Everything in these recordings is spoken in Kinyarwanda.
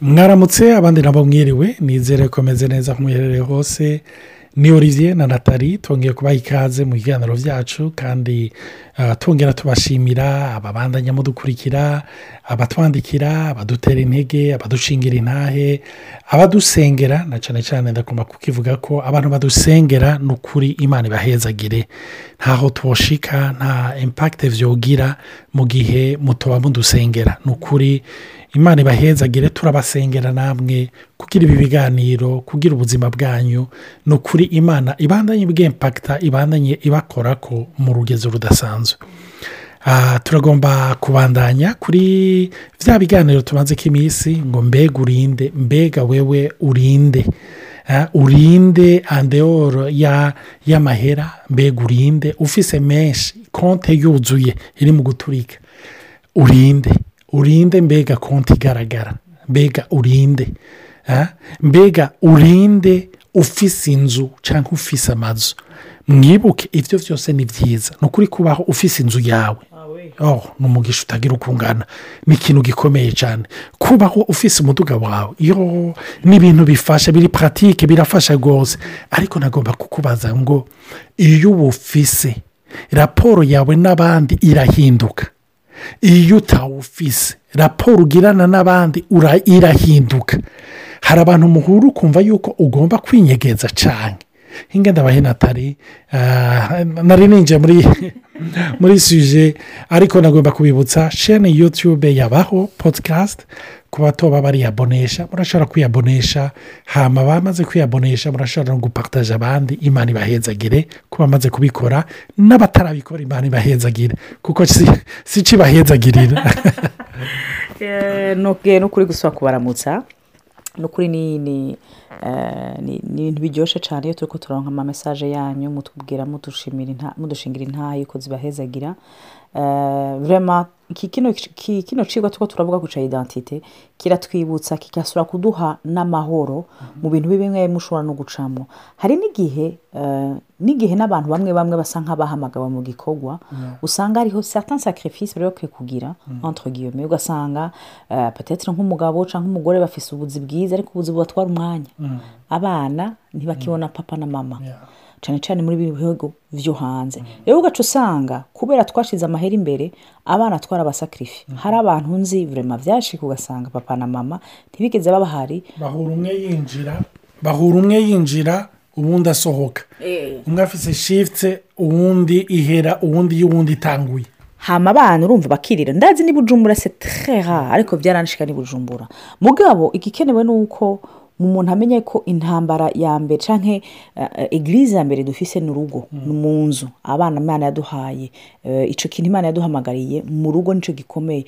mwaramutse abandi nabo mwiriwe nizere ko meze neza aho muherereye hose. Ni olivier na natali twongeye kubaha ikaze mu biganiro byacu kandi twongera tubashimira ababandanya mudukurikira abatwandikira abadutera intege abadushingira intahe abadusengera na cyane cyane ndakunda kukivuga ko abantu badusengera ni ukuri imana ibahezagire. Ntaho tuboshika nta impakite byogira mu gihe mutuba mudusengera. Ni ukuri imana ibahezagire turabasengera namwe kugira ibi biganiro kugira ubuzima bwanyu ni ukuri imana ibandanye bw'impakita ibandanye ibakora ko mu rugezo rudasanzwe. Turagomba kubandanya kuri bya biganiro tumaze ko iminsi ngo mbega urinde mbega wewe urinde. Urinde andeyoro y'amahera mbega urinde. Ufise menshi konti yuzuye iri mu guturika. Urinde. Urinde mbega konti igaragara. Mbega urinde mbega urinde ufise inzu cyangwa ufise amazu. Mwibuke ibyo byose ni byiza ni ukuri kubaho ufise inzu yawe. Ni umugisha utagira uko ungana ni ikintu gikomeye cyane kubaho ufise umuduga wawe. Ni ibintu bifasha biri paratike birafasha rwose. Ariko nagomba kukubaza ngo iyo uwufise raporo yawe n'abandi irahinduka. Iyo utawufise. Raporo ugirana n'abandi irahinduka. Hari abantu muhura ukumva yuko ugomba kwinyegeza cyane nk'ingenda natali nari ninjiye muri muri suje ariko nagomba kubibutsa shene yutube yabaho podikasti ku bato baba bariyabonesha murashobora kwiyabonesha hama bamaze kwiyabonesha murashobora no gupataje abandi imana ibahezagire ko bamaze kubikora n'abatarabikora imana ibahezagire kuko si cyo ni ukuri gusa kubaramutsa. Ni ukuri ni ibintu biryoshye cyane iyo turi ko turonka ama yanyu mutubwira mudushingira intaha yuko zibahezagira. Kino cigwa tuko turavuga guca idantite kiratwibutsa kigasura kuduha n'amahoro mu bintu bimwe mushobora no gucamo. Hari n'igihe n'igihe n'abantu bamwe bamwe basa nk'abahamagawe mu gikorwa usanga hariho sata sacrifice bari bakwiye kugira entre guillemets. Ugasanga patetire nk'umugabo cyangwa umugore bafise ubuzi bwiza ariko ubuzi bubatwara umwanya. Abana ntibakibona papa na mama. Cyane cyane muri ibi bihugu byo hanze. Rero ugaca usanga kubera twashyize amahera imbere abana twarabasakirifi hari abantu nzi vurema byashika ugasanga papa na mama ntibigeze baba bahari bahura umwe yinjira bahura umwe yinjira uwundi asohoka. Umwe afite shifute uwundi ihera uwundi y'uwundi itanguye. Hama abana urumva bakirira. Ndazi ni bujumbura se teha ariko byaranshika ni bujumbura. Mugabo igikenewe ni uko umuntu amenye ko intambara ya mbere cyangwa egirize ya mbere dufise ni urugo ni mu nzu abana imana yaduhaye. Icyo kintu imana yaduhamagariye mu rugo ni cyo gikomeye.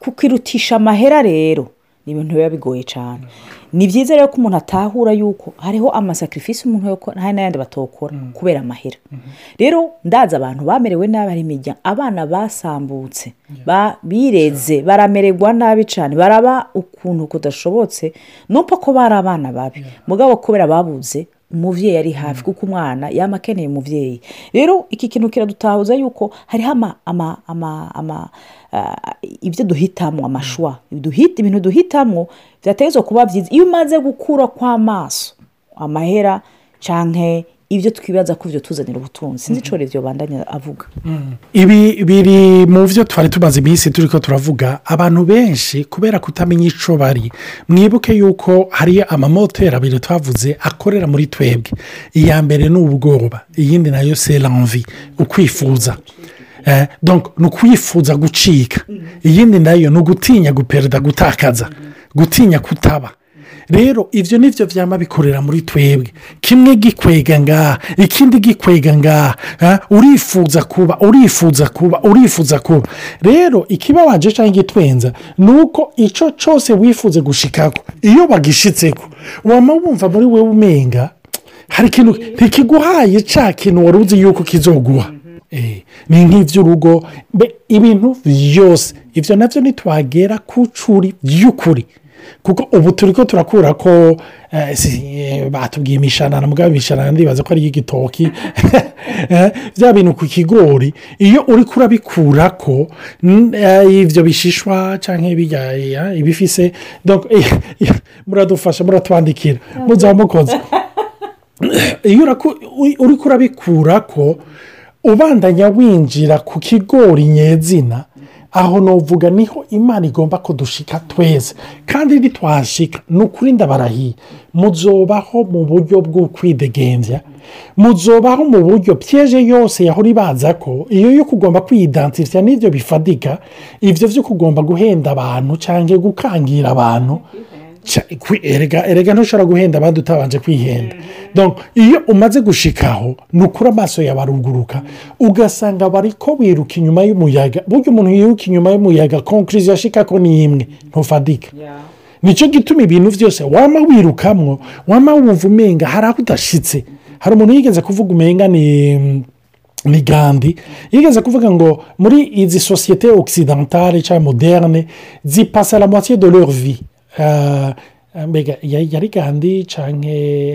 Kukirutisha amahera rero ni ibintu biba bigoye cyane ni byiza rero ko umuntu atahura yuko hariho amasacrifice umuntu yakora hari n'ayandi batokora kubera amahera. Rero ndazi abantu bamerewe nabi hari imiryango abana basambutse bireze baramererwa nabi cyane baraba ukuntu kudashobotse nuko ko bari abana babi. Mugabo kubera babuze umubyeyi ari hafi kuko umwana yaba akeneye umubyeyi rero iki kintu kiradutahuza yuko hariho ibyo duhitamo amashwa. Ibintu duhitamo byateza kuba byiza iyo umaze gukura kw'amaso amahera cyangwa ibyo twibaza ko byo tuzanira ubutunzi. Sinzi icyo rero bandanya avuga. Ibi biri mu byo twari tumaze iminsi turi ko turavuga abantu benshi kubera kutamenya icyo bari mwibuke yuko hari amamoteri abiri twavuze akorera muri twebwe. Iya mbere ni ubwoba iyindi na yo seranvi ukwifuza. Ni ukwifuza gucika. Iyindi na yo ni ugutinya guperida gutakaza gutinya kutaba. Rero ibyo ni byo byaba bikorera muri twebwe. Kimwe gikwega ngaha ikindi gikwega ngaha urifuza kuba urifuza kuba urifuza kuba. Rero ikibabanje cyangwa igitwenza ni uko icyo cyose wifuze gushikako iyo bagishitseko waba wumva muri wowe umenga hari ikintu ntikiguhaye cya kintu wari uzi yuko kizoguha. Ni nk'iby'urugo ibintu byose ibyo na byo ntitwagera ku curi by'ukuri kuko ubu turi ko turakura ko eh, eh, batubwiye imishanana mugabo imishanana ndibaza ko ari iy'igitoki Eh, bya bintu ku kigori. Iyo uri kurabikura ko ibyo bishishwa cyangwa ibifise muradufasha muratwandikira. Muzaba mukoze iyo uri kurabikura ko ubandanya winjira ku kigori nyezina aho nuvuga ni ho imana igomba ko dushika twese. Kandi nitwahashika ni ukuri ndabarahiye muzobaho mu buryo bwo kwidegembya muzobaho mu buryo pyeje yose yahora ibaza ko iyo yo kugomba kwiyidantifya n'ibyo bifadika. Ibyo byo kugomba guhenda abantu cyangwa gukangira abantu. Erega ntushobora guhenda abandi utabanje kwihenda. Iyo umaze gushikaho ni ukuri amaso yawe aruguruka ugasanga bari ko wiruka inyuma y'umuyaga burya umuntu yiruka inyuma y'umuyaga konkuriziyo yashika ko ni imwe ntufadika ni cyo gituma ibintu byose wama wirukamwo wama wumva umenga hari aho udashyitse hari umuntu yigeze kuvuga umenga ni ni gandi yigeze kuvuga ngo muri izi sosiyete okisidantale cyangwa moderne zipasa la moitié de leur vie. Mbega ya- yari gandi cyangwa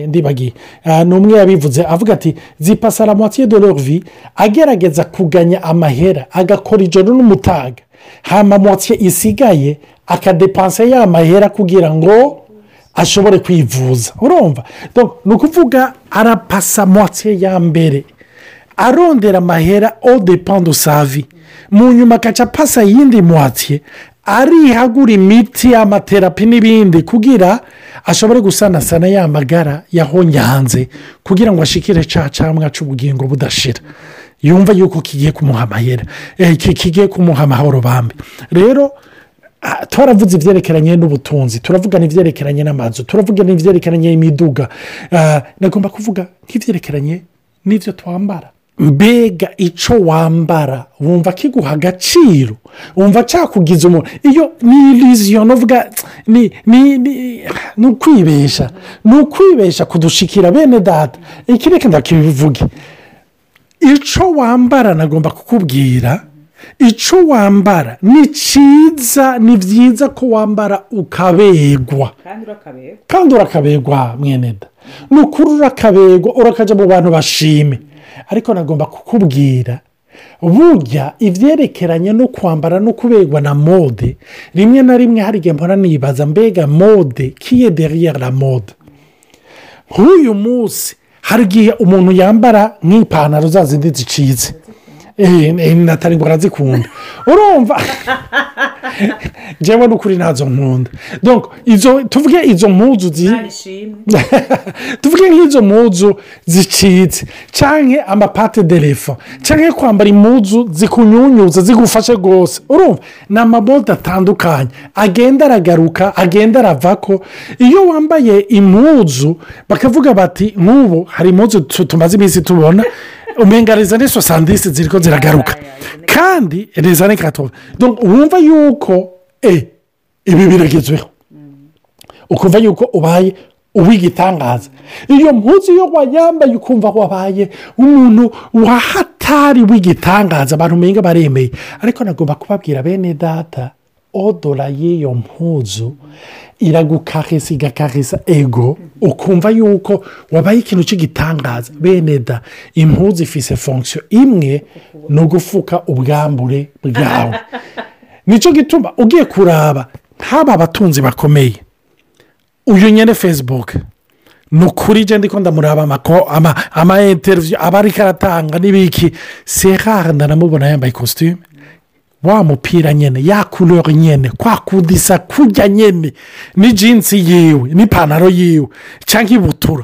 ndibagiye Ah, ni umwe yabivuze avuga ati zipasa la moitié de leur vie agerageza kuganya amahera agakora ijoro n'umutaga. Hama moitié isigaye akadepansa ya mahera kugira ngo ashobore kwivuza. Urumva? Ni ukuvuga arapasa moitié ya mbere. Arondera amahera o depende savi mu nyuma agaca apasa iyindi moitié. Arihagura imiti amaterapi n'ibindi kugira ashobore gusanasana ya magara yahonyanze kugira ngo ashikire ca camwa c'ubugingo budashira. Yumva yuko kigiye kumuha amahera. Eh, ki- kigiye kumuha amahoro bambi. Rero Ah, twaravuze ibyerekeranye n'ubutunzi turavuga n'ibyerekeranye n'amazu turavuga n'ibyerekeranye n'imiduga Ah, nagomba kuvuga nk'ibyerekeranye n'ibyo twambara. Mbega icyo wambara? Wumva kiguha agaciro? Wumva cyakugiza umuntu? Iyo ni iriziyo nuvuga ni ni ni ni ukwibesha ni ukwibesha kudushikira bene data. Iki reka ndakibivuge. Icyo wambara nagomba kukubwira icyo wambara ni cyiza ni byiza ko wambara ukabegwa. Kandi urakabera kandi urakabegwa mwene da ni ukuri urakabegwa urakajya mu bantu bashime. Ariko nagomba kukubwira. Burya ibyerekeranye no kwambara no kubegwa na mode rimwe na rimwe hari igihe mpora nibaza mbega mode kiye deriyeri la mode? Nk'uyu munsi hari igihe umuntu yambara nk'ipantaro za zindi zicitse. Natari ngo arazikunda urumva njyewe n'ukuri ntazo nkunda tuvuge izo mpuzu tuvuge nk'izo mpuzu zicitse cyangwa amapate derefa cyangwa kwambara impuzu zikunyunyuza zigufashe rwose urumva ni amabode atandukanye agenda aragaruka agenda arava ko iyo wambaye impuzu bakavuga bati nk'ubu hari impuzu tu- tumaze iminsi tubona umenga rezane sosandisi ziri ko ziragaruka kandi rezane Donc, wumva yuko e ibi biragezweho. Ukumva yuko ubaye uw'igitangaza. Iyo mpuzu iyo wayambaye ukumva wabaye umuntu wahatari w'igitangaza. Abantu umenga baremeye. Ariko nagomba kubabwira bene data odora y'iyo mpuzu iragukarisa igakarisa ego ukumva yuko wabaye ikintu cy'igitangaza bene da impuzu ifise fonksiyo imwe ni ugufuka ubwambure bwawe. Nicyo gituma ugiye kuraba nk'aba batunzi bakomeye. Uyu nyine fesibuke ni ukuri genda ko ndamuraba amako- ama ama interiviyu aba ariko aratanga n'ibiki? Serare ndanamubona yambaye ikositimu wa mupira nyine ya kurori nyine kwa kudisa kujya nyine ni jinsi yiwe n'ipantaro yiwe cyangwa ibutura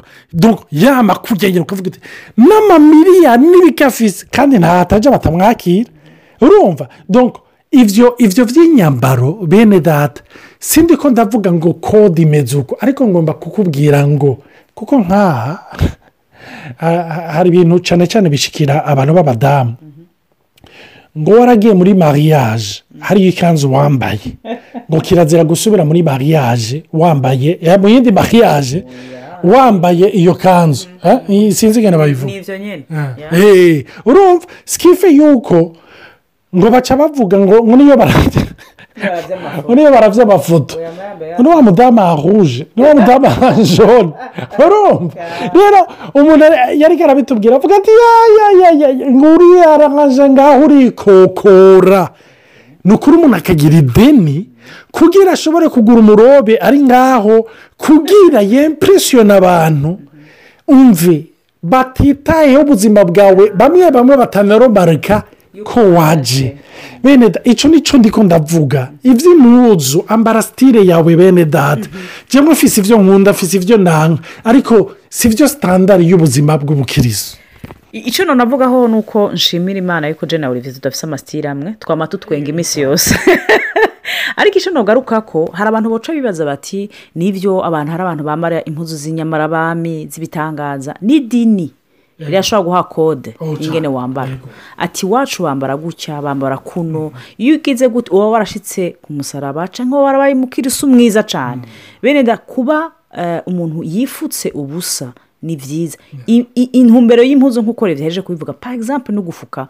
yama kujya nyine ukavuga uti n'amamiliyari n'ibikafisi kandi ntahatajya batamwakira urumva? Ibyo ibyo by'inyambaro bene data sindi ko ndavuga ngo kode imeze uko ariko ngomba kukubwira ngo kuko nk'aha ha- ha- hari ibintu cyane cyane bishikira abantu b'abadamu. Ngo waragiye muri mariage. Hariyo ikanzu wambaye ngo kirazira gusubira muri mariage. Wambaye eh, mu yindi mariage wambaye iyo kanzu. Eh, sinzi ingano nyine Eh, urumva sikife yuko ngo baca bavuga ngo niyo barajya niyo baravye amafoto wa mudamu ahuje ni wa mudamu ahajone urumva rero umuntu yari arabitubwira avuga ati ya nguriya aranje ngaho urikokora ni ukuri umuntu akagira ideni kugira ashobore kugura umurobe ari ngaho. Kugira yempuresiyone abantu umve batitayeho ubuzima bwawe. Bamwe bamwe batanaromarika ko waje? bene icyo ni cyo ndiko ndavuga. Iby'impuzu ambara sitire yawe bene data. Njyewe mfise ibyo nkunda mfise ibyo nanga. Ariko si byo sitandari y'ubuzima bw'ubukirizo icyo navugaho ni uko nshimira imana yuko jena buri vizi tudafite amasitire amwe twama tutwenga iminsi yose. Ariko icyo ntugaruka ko hari abantu baca bibaza bati ni byo abantu hari abantu bambara impuzu z'inyamarabami z'ibitangaza. N'idini rirashobora guha kode ingene wambara. Ati iwacu bambara gutya bambara kuno. Iyo ugize gutya uba warashyitse ku musaraba cyangwa warabaye umukirisi mwiza cyane bene da kuba umuntu yifutse ubusa ni byiza intumbero y'impuzu nk'uko leta yaje kubivuga pa egisampu no gufuka.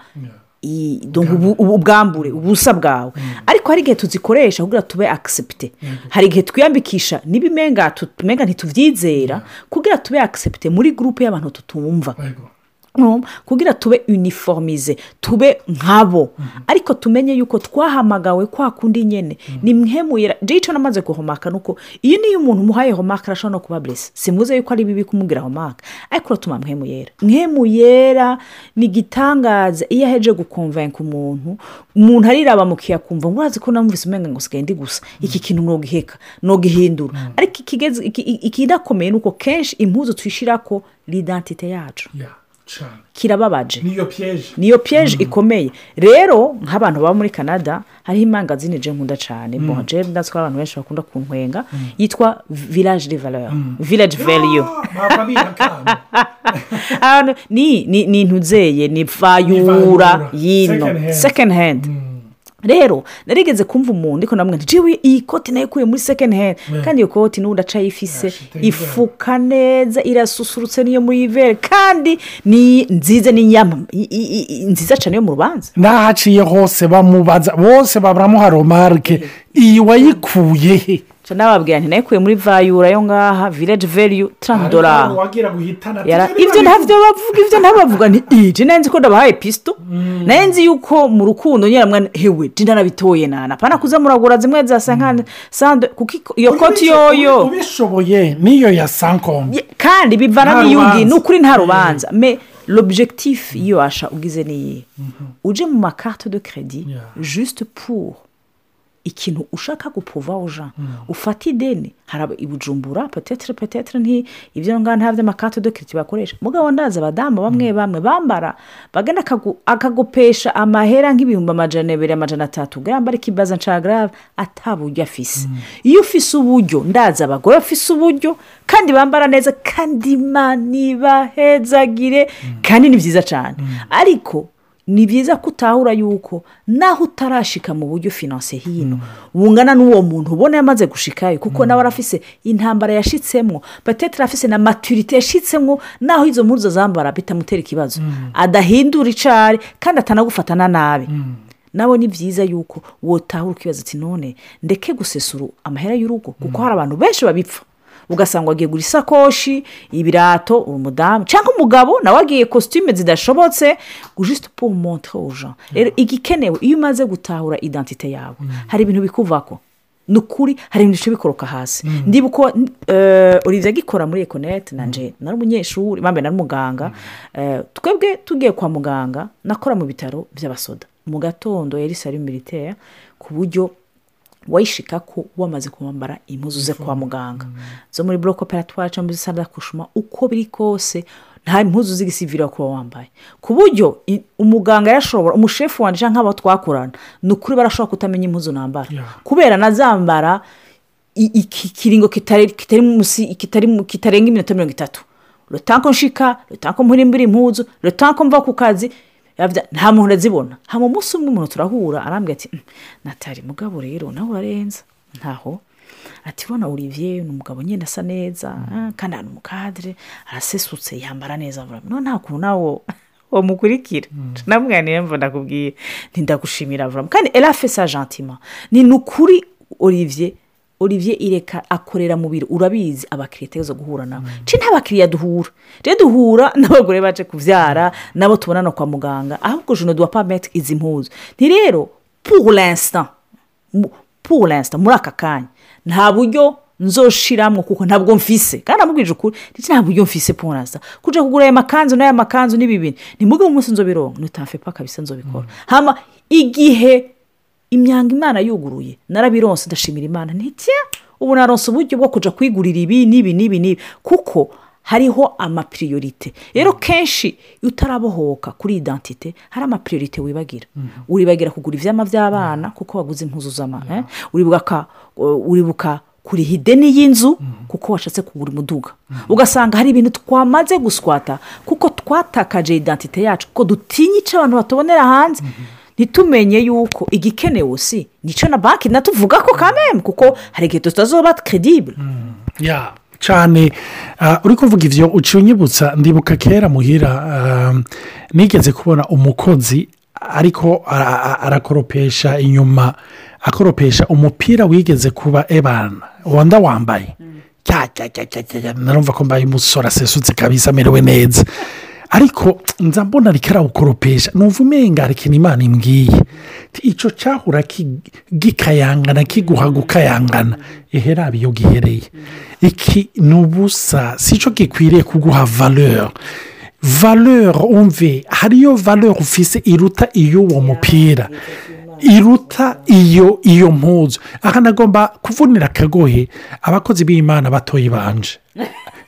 Ubwambure. ubusa bwawe. Ariko hari igihe tuzikoresha kugira tube akisepite hari igihe twiyambikisha n'ibimenga tumenga ntitubyizera kugira tube akisepite muri gurupe y'abantu tutumva. Kugira tube uniformize tube nkabo. Ariko tumenye yuko twahamagawe kwa kundi nyine ni mwemuyera icyo namaze guhomaka ni uko iyo niyo umuntu umuhaye homaka arashobora no kuba burese simuze yuko ari bibi kumubwira homaka. Ariko uratuma mwemuyera mwemuyera ni igitangaza iyo aheje gukomvenka umuntu umuntu ariraba mukiya kumva ngo urazi ko namuvise umenga ngo usigaye ndi gusa. Iki kintu ntugiheka ntugihindura ariko ikidakomeye ni uko kenshi impuzu tuyishyira ko l'identite yacu. Kirababaje. Niyo piyeje ikomeye. Rero nk'abantu baba muri canada hariho imangazini je nkunda cyane. Bonje ndazi ko abantu benshi bakunda kuntwenga yitwa village village value. ni intuzeye ni vayura yino. Second hand. Rero narigeze kumva umuntu ariko namwe ntijiwe iyi koti na yo ikuye muri second hand. Kandi iyo koti n'ubu ndaca yifise ifuka neza irasusurutse niyo muri ivere kandi ni nziza n'inyama nziza cyane yo mu rubanza. N'ahaciye hose bamubaza bose baburamuha romarike iyi wayikuye? he nababwira nti nayikuye muri vayura yo ngaha value taranti dorari ibyo ntabyo bavuga ibyo ntabwo bavuga nti iji. Nzi ko ndabahaye pisito na yo nzi yuko mu rukundo nyiramwana hewe jina nabitoye nana. Pana kuza muragura zimwe za sankani sande kuko iyo koti yoyo. ubishoboye niyo ya sankomu kandi bivana n'iyugi ni ukuri nta rubanza me l'objectif iyo washa ugize niyi uje mu makarite de keredi juste pour ikintu ushaka gupuvaho jean ufata ideni. Hari ibujumbura petetere petetere nti ibyo ngana nta by'amakate do kiriti bakoresha. Mugabo ndaza abadamu bamwe bamwe bambara bagana akagopesha amahera nk'ibihumbi amajana abiri amajana atatu. Gamba ariko ibaza nshagara ataburyo afise. Iyo ufise uburyo ndaza abagore bafise uburyo kandi bambara neza kandi manibahezagire kandi ni byiza cyane ariko ni byiza ko utahura yuko naho utarashika mu buryo finanse hino bungana n'uwo muntu ubona yamaze gushikayo kuko nawe arafise intambara yashitsemo petetere afise na maturite yashitsemo naho izo mpuzo zambara bitamutera ikibazo. Adahindura icari kandi atanagufatana nabi. Nawe ni byiza yuko wotahura ukibaza ati none ndeke gusesura amahera y'urugo kuko hari abantu benshi babipfa. Ugasanga wagiye gura isakoshi ibirato umudamu cyangwa umugabo nawe agiye kositime zidashobotse jisite pour montre aux gens. Rero igikenewe iyo umaze gutahura identite yawe hari ibintu bikuvako. Ni ukuri hari ibintu bice bikoroka hasi. Ndibuko uriza agikora muri ekonete na nje nari umunyeshuri mpamvu nari umuganga. Twebwe tugiye kwa muganga nakora mu bitaro by'abasoda. Mu gatondo yari sari militaire ku buryo wayishika ko wamaze kwambara impuzu ze kwa muganga. Zo muri buro koperatoire cyangwa muri sanda kushuma uko biri kose nta impuzu z'igisivire kuba wambaye. Ku buryo umuganga yashobora umushefu wanjye cyangwa abo twakorana ni ukuri barashobora kutamenya impuzu nambara. Kubera nazambara ikiringo kitarenga iminota mirongo itatu. Rutanko nshika rutanko mpurimbira impuzu rutanko mva ku kazi nta muntu urazibona hano umunsi umwe umuntu turahura arambwira ati natari mugabo rero nawe urarenza. Ntaho. Ati ubona olivier ni umugabo nyine asa neza kandi ahantu umukadire arasesutse yambara neza none nta kuntu nawe wamukurikira namwanira mva ndakubwiye ntindagushimira vurama kandi erafesa gentima ni ni ukuri olivier olivier ireka akorera mu biro. Urabizi abakiriya tuza guhura nabo nta bakiriya duhura. Rero duhura n'abagore baje kubyara nabo tubonana kwa muganga. Ahubwo jeno duwa pameti izi mpuzu. Ni rero pour l'instant mu- pour l'instant muri aka kanya nta buryo nzoshiramwo kuko ntabwo mfise. Kandi namubwije ukuri ndetse nta buryo mfise pour l'instant. Kuja kugura aya makanzu n'aya makanzu n'ibi bintu ni mbuga umunsi nzobironka. Nutamfe pa kabisa nzobikora. Hama igihe imyanga imana yuguruye. Narabironse ndashimira imana. Ntitya? Ubu naronse uburyo bwo kuja kwigurira ibi n'ibi n'ibi n'ibi. Kuko hariho amapiriyorite rero kenshi iyo utarabohoka kuri identite hari amapiriyorite wibagira. Uribagira kugura ivyama by'abana kuko waguze impuzu z'ama eh? uribuka ka- uribuka kuriha ideni y'inzu kuko washatse kugura umuduga. Ugasanga hari ibintu twamaze guswata kuko twatakaje identite yacu kuko dutinya icyo abantu batubonera hanze. Ntitumenye yuko igikenewe si? Nicyo na banki natuvuga ko kameme kuko hari igihe tutazoba kredibure ya cyane ah, uri kuvuga ibyo uciye unyibutsa ndibuka kera muhira ah, nigeze kubona umukozi ariko ara- ara- arakoropesha inyuma akoropesha umupira wigeze kuba ebana wanda wambaye. Cya cya cya cya cya narumva ko mbaye umusore asesutse kabisa amerewe neza. Ariko nza mbona ariko arawukoropesha numva umenga ikintu imana imbwiye. Icyo cyahura gikayangana kiguha gukayangana ihera iyo gihereye. Iki ni ubusa. Si cyo gikwiriye kuguha valeur. Valeur umve hariyo valeur ufise iruta iy'uwo mupira. Iruta iyo iyo mpuzu. Aha nagomba kuvunira akagohe. Abakozi b'imana batoye banje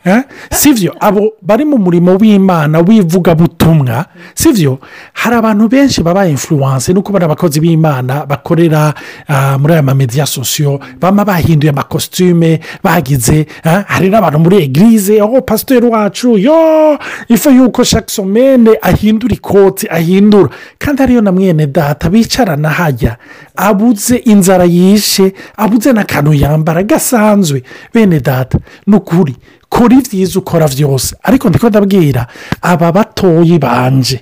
Eh? sivyo abo bari mu murimo w'imana w'ivugabutumwa sivyo? Hari abantu benshi baba influence nuko bari abakozi b'imana bakorera ah, muri aya mamediya sosiyo baba bahinduye amakositume bagize ah, hari n'abantu muri egirize aho pasiteri wacu yo ifu yuko shaki somene ahindura ikoti ahindura. Kandi hariyo na mwene data bicarana hajya abuze inzara yishe abuze n'akantu yambara gasanzwe. Bene data ni ukuri kora ibyiza ukora byose ariko ndiko ndabwira aba batoyi banje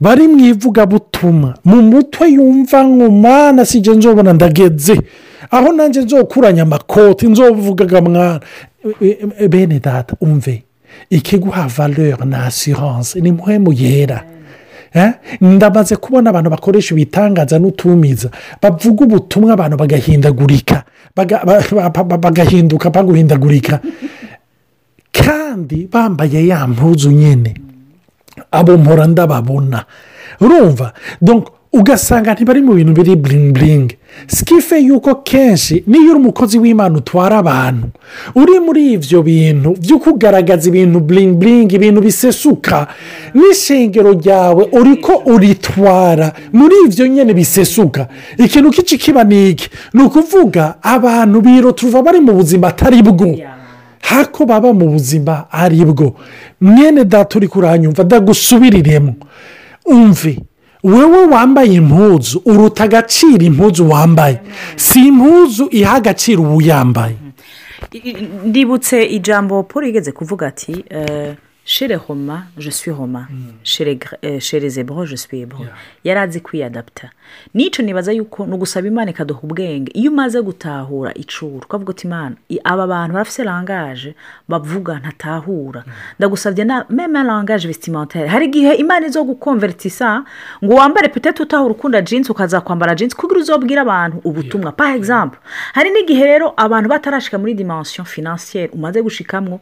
bari mu ivugabutumwa mu mutwe yumva nkumana si ibyo nzobona ndageze. Aho nanjye nzokuranya amakoti nzovugaga mwana. E- e- bene data umve ikiguha valeur na assurance ni muhemu yera. Eh? ndamaze kubona abantu bakoresha ibitangaza n'utumiza bavuga ubutumwa abantu bagahindagurika baga- ba- ba- ba- bagahinduka baguhindagurika. Kandi bambaye ya mpuzu nyine abo mpora ndababona. Urumva? Ugasanga ntibari mu bintu biri buringi sikife yuko kenshi niyo uri umukozi w'imana utwara abantu. Uri muri ibyo bintu byo kugaragaza ibintu buringi ibintu bisesuka n'ishengero ryawe uri ko uritwara muri ibyo nyine bisesuka. Ikintu k'ici kiba ni iki ni ukuvuga abantu biro tuva bari mu buzima atari bwo. Hako baba mu buzima ari bwo. Mwene data uri kuranyumva ndagusubiriremo umve wowe wambaye impuzu uruta agaciro impuzu wambaye. Si impuzu iha agaciro uwuyambaye. Ndibutse ijambo paul yigeze kuvuga ati eh, chere homa je suis homa chere Gre- eh, chere zebro je suis ebro yari azi kwiyadapta n'icyo nibaza yuko ni ugusaba imana ikaduha ubwenge. Iyo umaze gutahura icuru ukavuga uti imana aba bantu barafite langaje bavuga ntatahura. Ndagusabye na meme langaje vestimentaire. Hari igihe imana izo gukonvertisa ngo wambare petete utahura ukunda jinsi ukaza kwambara jinsi kugira uzobwire abantu ubutumwa. Par exemple hari n'igihe rero abantu batarashika muri dimension financiere umaze gushikamwo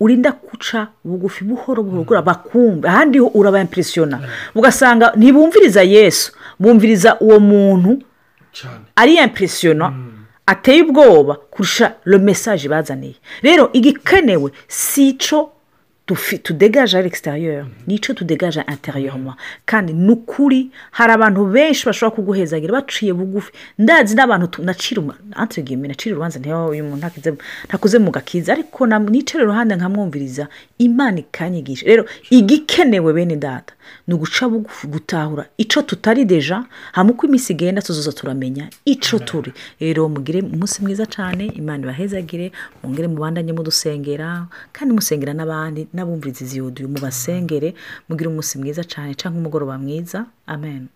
urinda guca bugufi buhoro buhoro gura bakumva ahandi ho uraba impresiyona ugasanga ntibumviriza yesu bumviriza uwo muntu ari impresiyona ateye ubwoba kurusha lo mesaje bazaniye. Rero igikenewe si icyo tufi- tudegaje ari exterieur ni cyo tudegaje interieurement kandi ni ukuri hari abantu benshi bashobora kuguhezagira baciye bugufi. Ndazi n'abantu tu- nacira urubanza ntiyo uyu muntu ntakoze mu gakiza. Ariko nicare iruhande nkamwumviriza imana ikanyigisha. Rero igikenewe bene data. Ni uguca bugufi gutahura. Icyo tutari deja hama uko iminsi igenda tuzoza turamenya icyo turi. Rero mugire umunsi mwiza cyane imana ibahezagire mwongere mubandanye mudusengera kandi musengera n'abandi n'abumviriza izi yodiyo mubasengere mugire umunsi mwiza cyane cyangwa umugoroba mwiza. Amen.